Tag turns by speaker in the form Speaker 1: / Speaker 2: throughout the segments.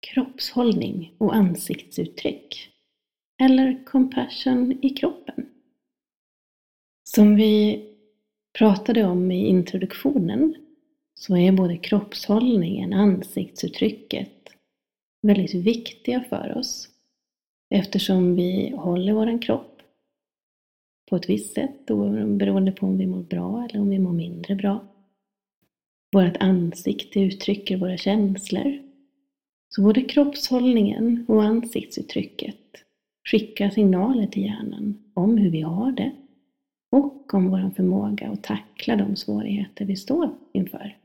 Speaker 1: kroppshållning och ansiktsuttryck. Eller compassion i kroppen. Som vi pratade om i introduktionen så är både kroppshållningen, ansiktsuttrycket väldigt viktiga för oss eftersom vi håller vår kropp på ett visst sätt beroende på om vi mår bra eller om vi mår mindre bra. Vårt ansikte uttrycker våra känslor. Så både kroppshållningen och ansiktsuttrycket skickar signaler till hjärnan om hur vi har det och om vår förmåga att tackla de svårigheter vi står inför.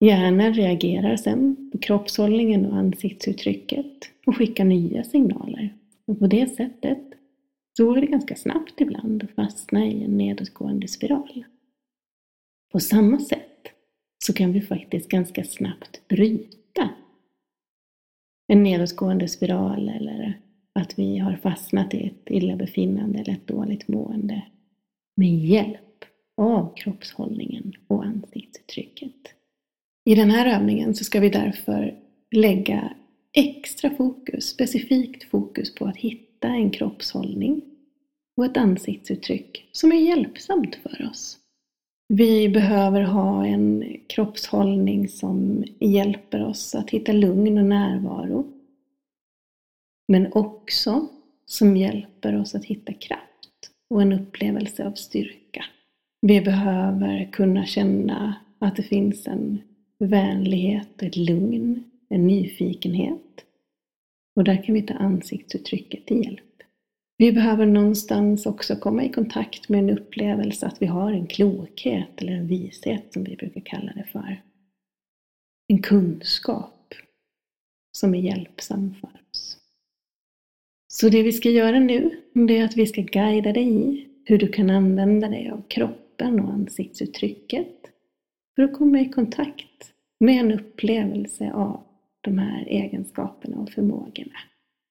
Speaker 1: Hjärnan reagerar sen på kroppshållningen och ansiktsuttrycket och skickar nya signaler. Och på det sättet så går det ganska snabbt ibland att fastna i en nedåtgående spiral. På samma sätt så kan vi faktiskt ganska snabbt bryta en nedåtgående spiral eller att vi har fastnat i ett illabefinnande eller ett dåligt mående med hjälp av kroppshållningen och ansiktsuttrycket. I den här övningen så ska vi därför lägga extra fokus, specifikt fokus på att hitta en kroppshållning och ett ansiktsuttryck som är hjälpsamt för oss. Vi behöver ha en kroppshållning som hjälper oss att hitta lugn och närvaro. Men också som hjälper oss att hitta kraft och en upplevelse av styrka. Vi behöver kunna känna att det finns en vänlighet, ett lugn, en nyfikenhet. Och där kan vi ta ansiktsuttrycket till hjälp. Vi behöver någonstans också komma i kontakt med en upplevelse att vi har en klokhet eller en vishet som vi brukar kalla det för. En kunskap som är hjälpsam för oss. Så det vi ska göra nu, det är att vi ska guida dig i hur du kan använda dig av kroppen och ansiktsuttrycket för att komma i kontakt med en upplevelse av de här egenskaperna och förmågorna.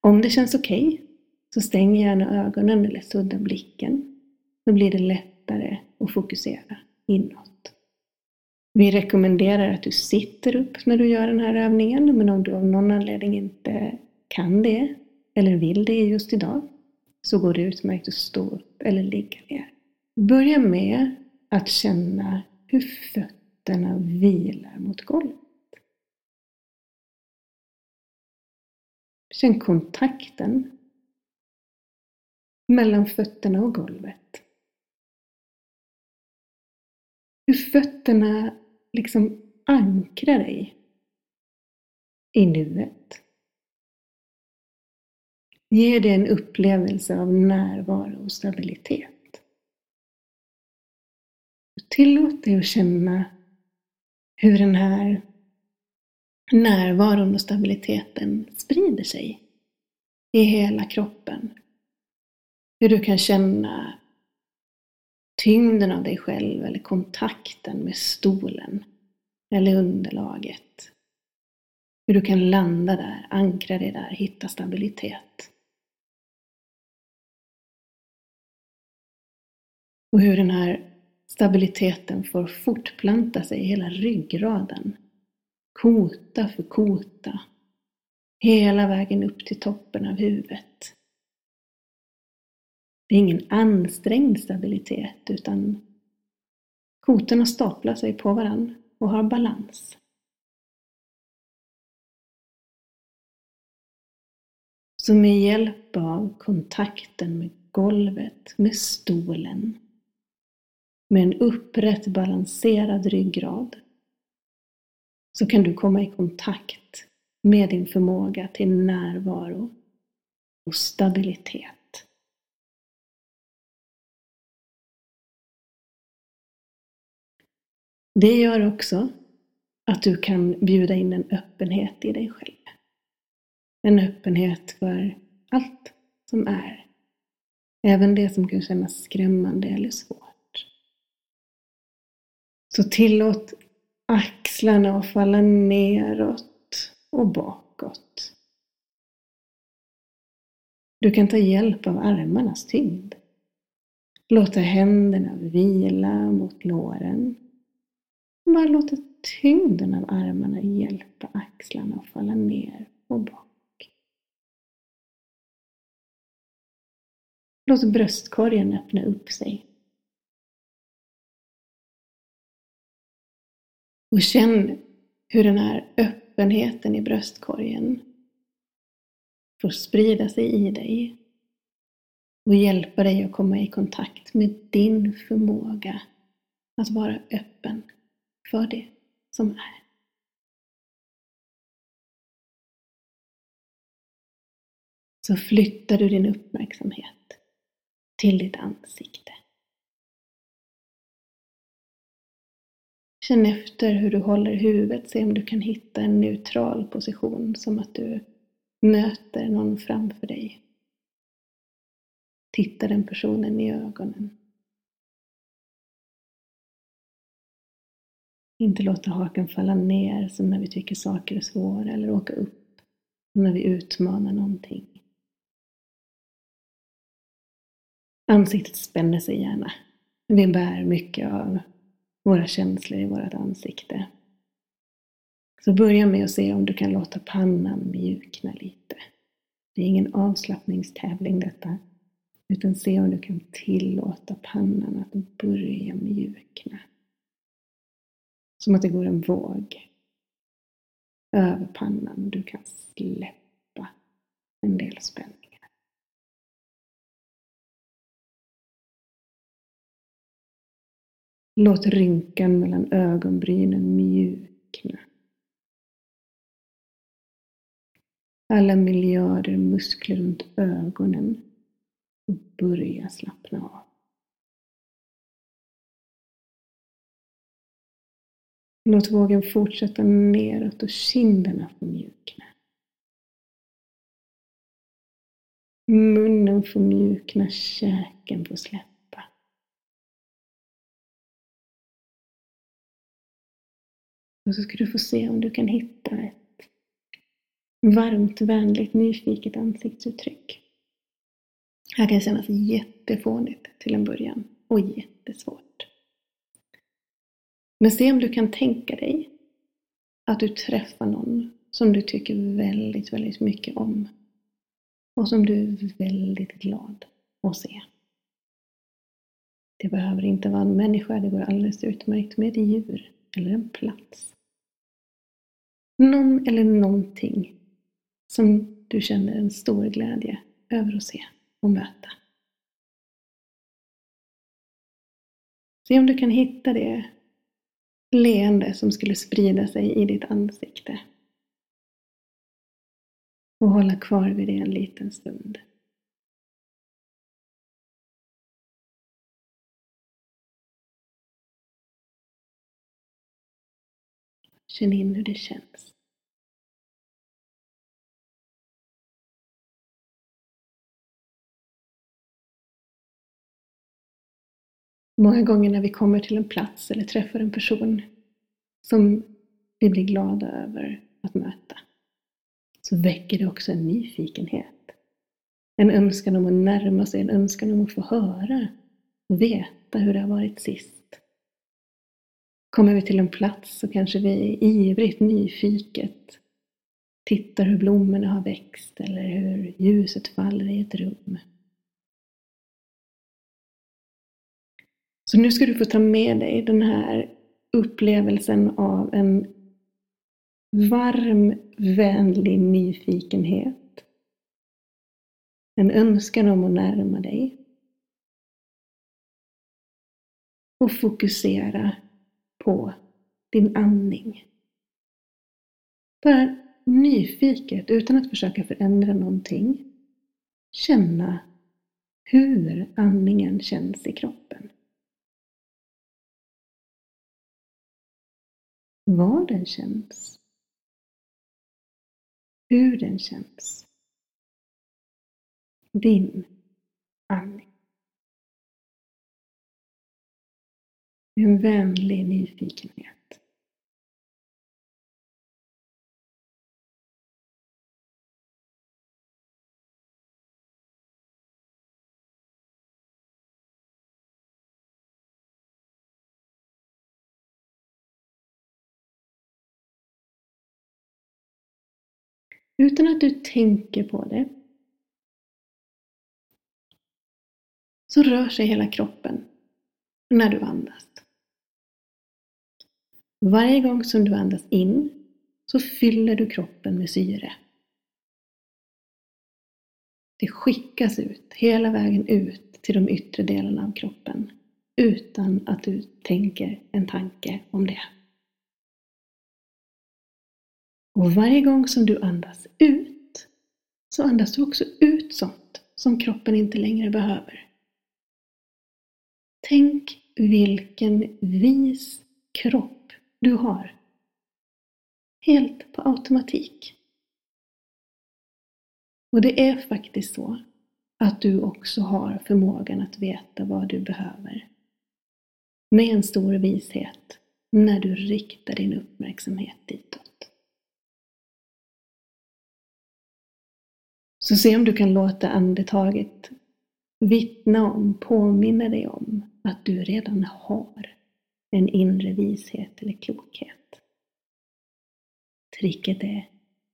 Speaker 1: Om det känns okej, okay, så stäng gärna ögonen eller sudda blicken. Då blir det lättare att fokusera inåt. Vi rekommenderar att du sitter upp när du gör den här övningen, men om du av någon anledning inte kan det, eller vill det just idag, så går det utmärkt att stå upp eller ligga ner. Börja med att känna hur fötterna vilar mot golvet. Känn kontakten mellan fötterna och golvet. Hur fötterna liksom ankrar dig i nuet. Ger dig en upplevelse av närvaro och stabilitet. Tillåt dig att känna hur den här närvaron och stabiliteten sprider sig i hela kroppen. Hur du kan känna tyngden av dig själv eller kontakten med stolen eller underlaget. Hur du kan landa där, ankra dig där, hitta stabilitet. Och hur den här stabiliteten får fortplanta sig i hela ryggraden. Kota för kota. Hela vägen upp till toppen av huvudet. Det är ingen ansträngd stabilitet utan kotorna staplar sig på varann och har balans. Så med hjälp av kontakten med golvet, med stolen, med en upprätt balanserad ryggrad så kan du komma i kontakt med din förmåga till närvaro och stabilitet. Det gör också att du kan bjuda in en öppenhet i dig själv. En öppenhet för allt som är. Även det som kan kännas skrämmande eller svårt. Så tillåt axlarna att falla neråt och bakåt. Du kan ta hjälp av armarnas tyngd. Låta händerna vila mot låren bara låta tyngden av armarna hjälpa axlarna att falla ner och bak. Låt bröstkorgen öppna upp sig. Och känn hur den här öppenheten i bröstkorgen får sprida sig i dig och hjälpa dig att komma i kontakt med din förmåga att vara öppen för det som är. Så flyttar du din uppmärksamhet till ditt ansikte. Känn efter hur du håller huvudet, se om du kan hitta en neutral position som att du möter någon framför dig. Titta den personen i ögonen. Inte låta hakan falla ner som när vi tycker saker är svåra eller åka upp när vi utmanar någonting. Ansiktet spänner sig gärna. Vi bär mycket av våra känslor i vårt ansikte. Så börja med att se om du kan låta pannan mjukna lite. Det är ingen avslappningstävling detta, utan se om du kan tillåta pannan att börja mjukna. Som att det går en våg över pannan. Du kan släppa en del spänningar. Låt rynkan mellan ögonbrynen mjukna. Alla miljarder muskler runt ögonen och börja slappna av. Låt vågen fortsätta neråt och kinderna får mjukna. Munnen får mjukna, käken får släppa. Och så ska du få se om du kan hitta ett varmt, vänligt, nyfiket ansiktsuttryck. Det här kan kännas jättefånigt till en början och jättesvårt. Men se om du kan tänka dig att du träffar någon som du tycker väldigt, väldigt mycket om. Och som du är väldigt glad att se. Det behöver inte vara en människa, det går alldeles utmärkt med ett djur eller en plats. Någon eller någonting som du känner en stor glädje över att se och möta. Se om du kan hitta det leende som skulle sprida sig i ditt ansikte. Och hålla kvar vid det en liten stund. Känn in hur det känns. Många gånger när vi kommer till en plats eller träffar en person som vi blir glada över att möta, så väcker det också en nyfikenhet. En önskan om att närma sig, en önskan om att få höra och veta hur det har varit sist. Kommer vi till en plats så kanske vi ivrigt, nyfiket tittar hur blommorna har växt eller hur ljuset faller i ett rum. Så nu ska du få ta med dig den här upplevelsen av en varm, vänlig nyfikenhet. En önskan om att närma dig. Och fokusera på din andning. Bara nyfiket, utan att försöka förändra någonting. Känna hur andningen känns i kroppen. Var den känns. Hur den känns. Din andning. En vänlig nyfikenhet. Utan att du tänker på det så rör sig hela kroppen när du andas. Varje gång som du andas in så fyller du kroppen med syre. Det skickas ut, hela vägen ut till de yttre delarna av kroppen utan att du tänker en tanke om det. Och varje gång som du andas ut så andas du också ut sånt som kroppen inte längre behöver. Tänk vilken vis kropp du har. Helt på automatik. Och det är faktiskt så att du också har förmågan att veta vad du behöver. Med en stor vishet när du riktar din uppmärksamhet ditåt. Så se om du kan låta andetaget vittna om, påminna dig om att du redan har en inre vishet eller klokhet. Tricket är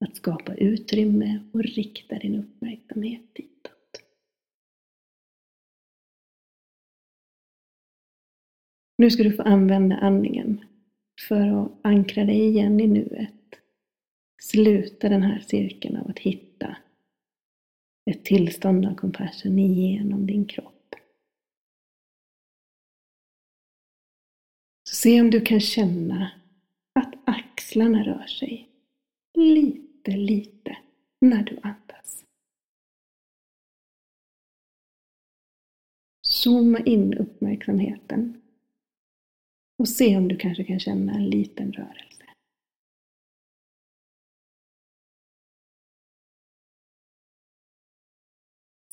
Speaker 1: att skapa utrymme och rikta din uppmärksamhet ditåt. Nu ska du få använda andningen för att ankra dig igen i nuet. Sluta den här cirkeln av att hitta ett tillstånd av compassion igenom din kropp. Så se om du kan känna att axlarna rör sig lite, lite när du andas. Zooma in uppmärksamheten och se om du kanske kan känna en liten rörelse.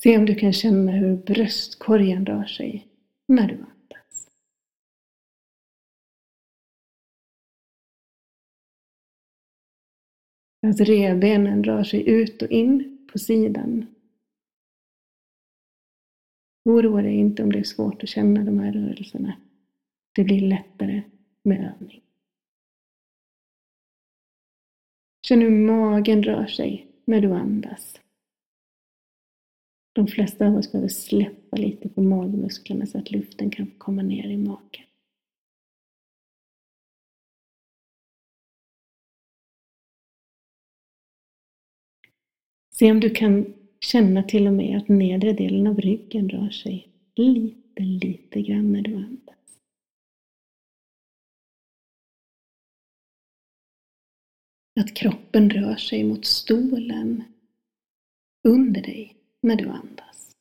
Speaker 1: Se om du kan känna hur bröstkorgen rör sig när du andas. Att revbenen rör sig ut och in på sidan. Oroa dig inte om det är svårt att känna de här rörelserna. Det blir lättare med övning. Känn hur magen rör sig när du andas. De flesta av oss behöver släppa lite på magmusklerna så att luften kan komma ner i magen. Se om du kan känna till och med att nedre delen av ryggen rör sig lite, lite grann när du andas. Att kroppen rör sig mot stolen under dig när du andas.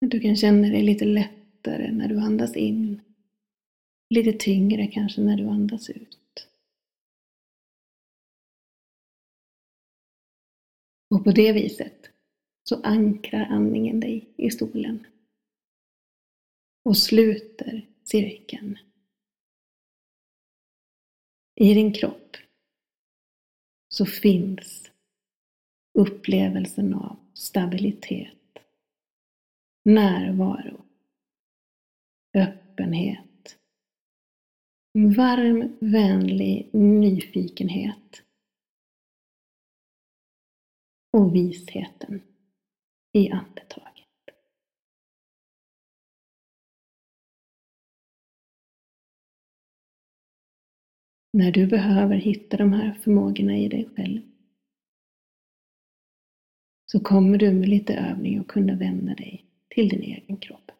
Speaker 1: Du kan känna dig lite lättare när du andas in. Lite tyngre kanske när du andas ut. Och på det viset så ankrar andningen dig i stolen och sluter cirkeln i din kropp så finns upplevelsen av stabilitet, närvaro, öppenhet, varm, vänlig nyfikenhet och visheten i andetaget. När du behöver hitta de här förmågorna i dig själv så kommer du med lite övning att kunna vända dig till din egen kropp.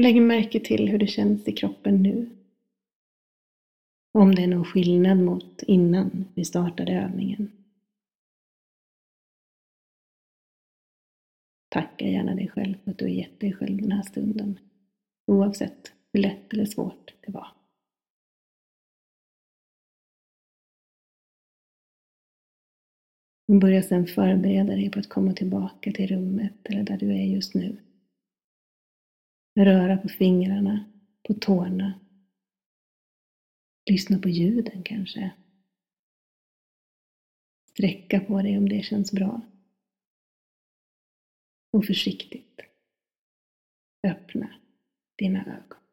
Speaker 1: Lägg märke till hur det känns i kroppen nu. Om det är någon skillnad mot innan vi startade övningen. Tacka gärna dig själv för att du har gett dig själv den här stunden. Oavsett hur lätt eller svårt det var. Börja sedan förbereda dig på att komma tillbaka till rummet eller där du är just nu. Röra på fingrarna, på tårna. Lyssna på ljuden kanske. Sträcka på dig om det känns bra och försiktigt. öppna dina ögon.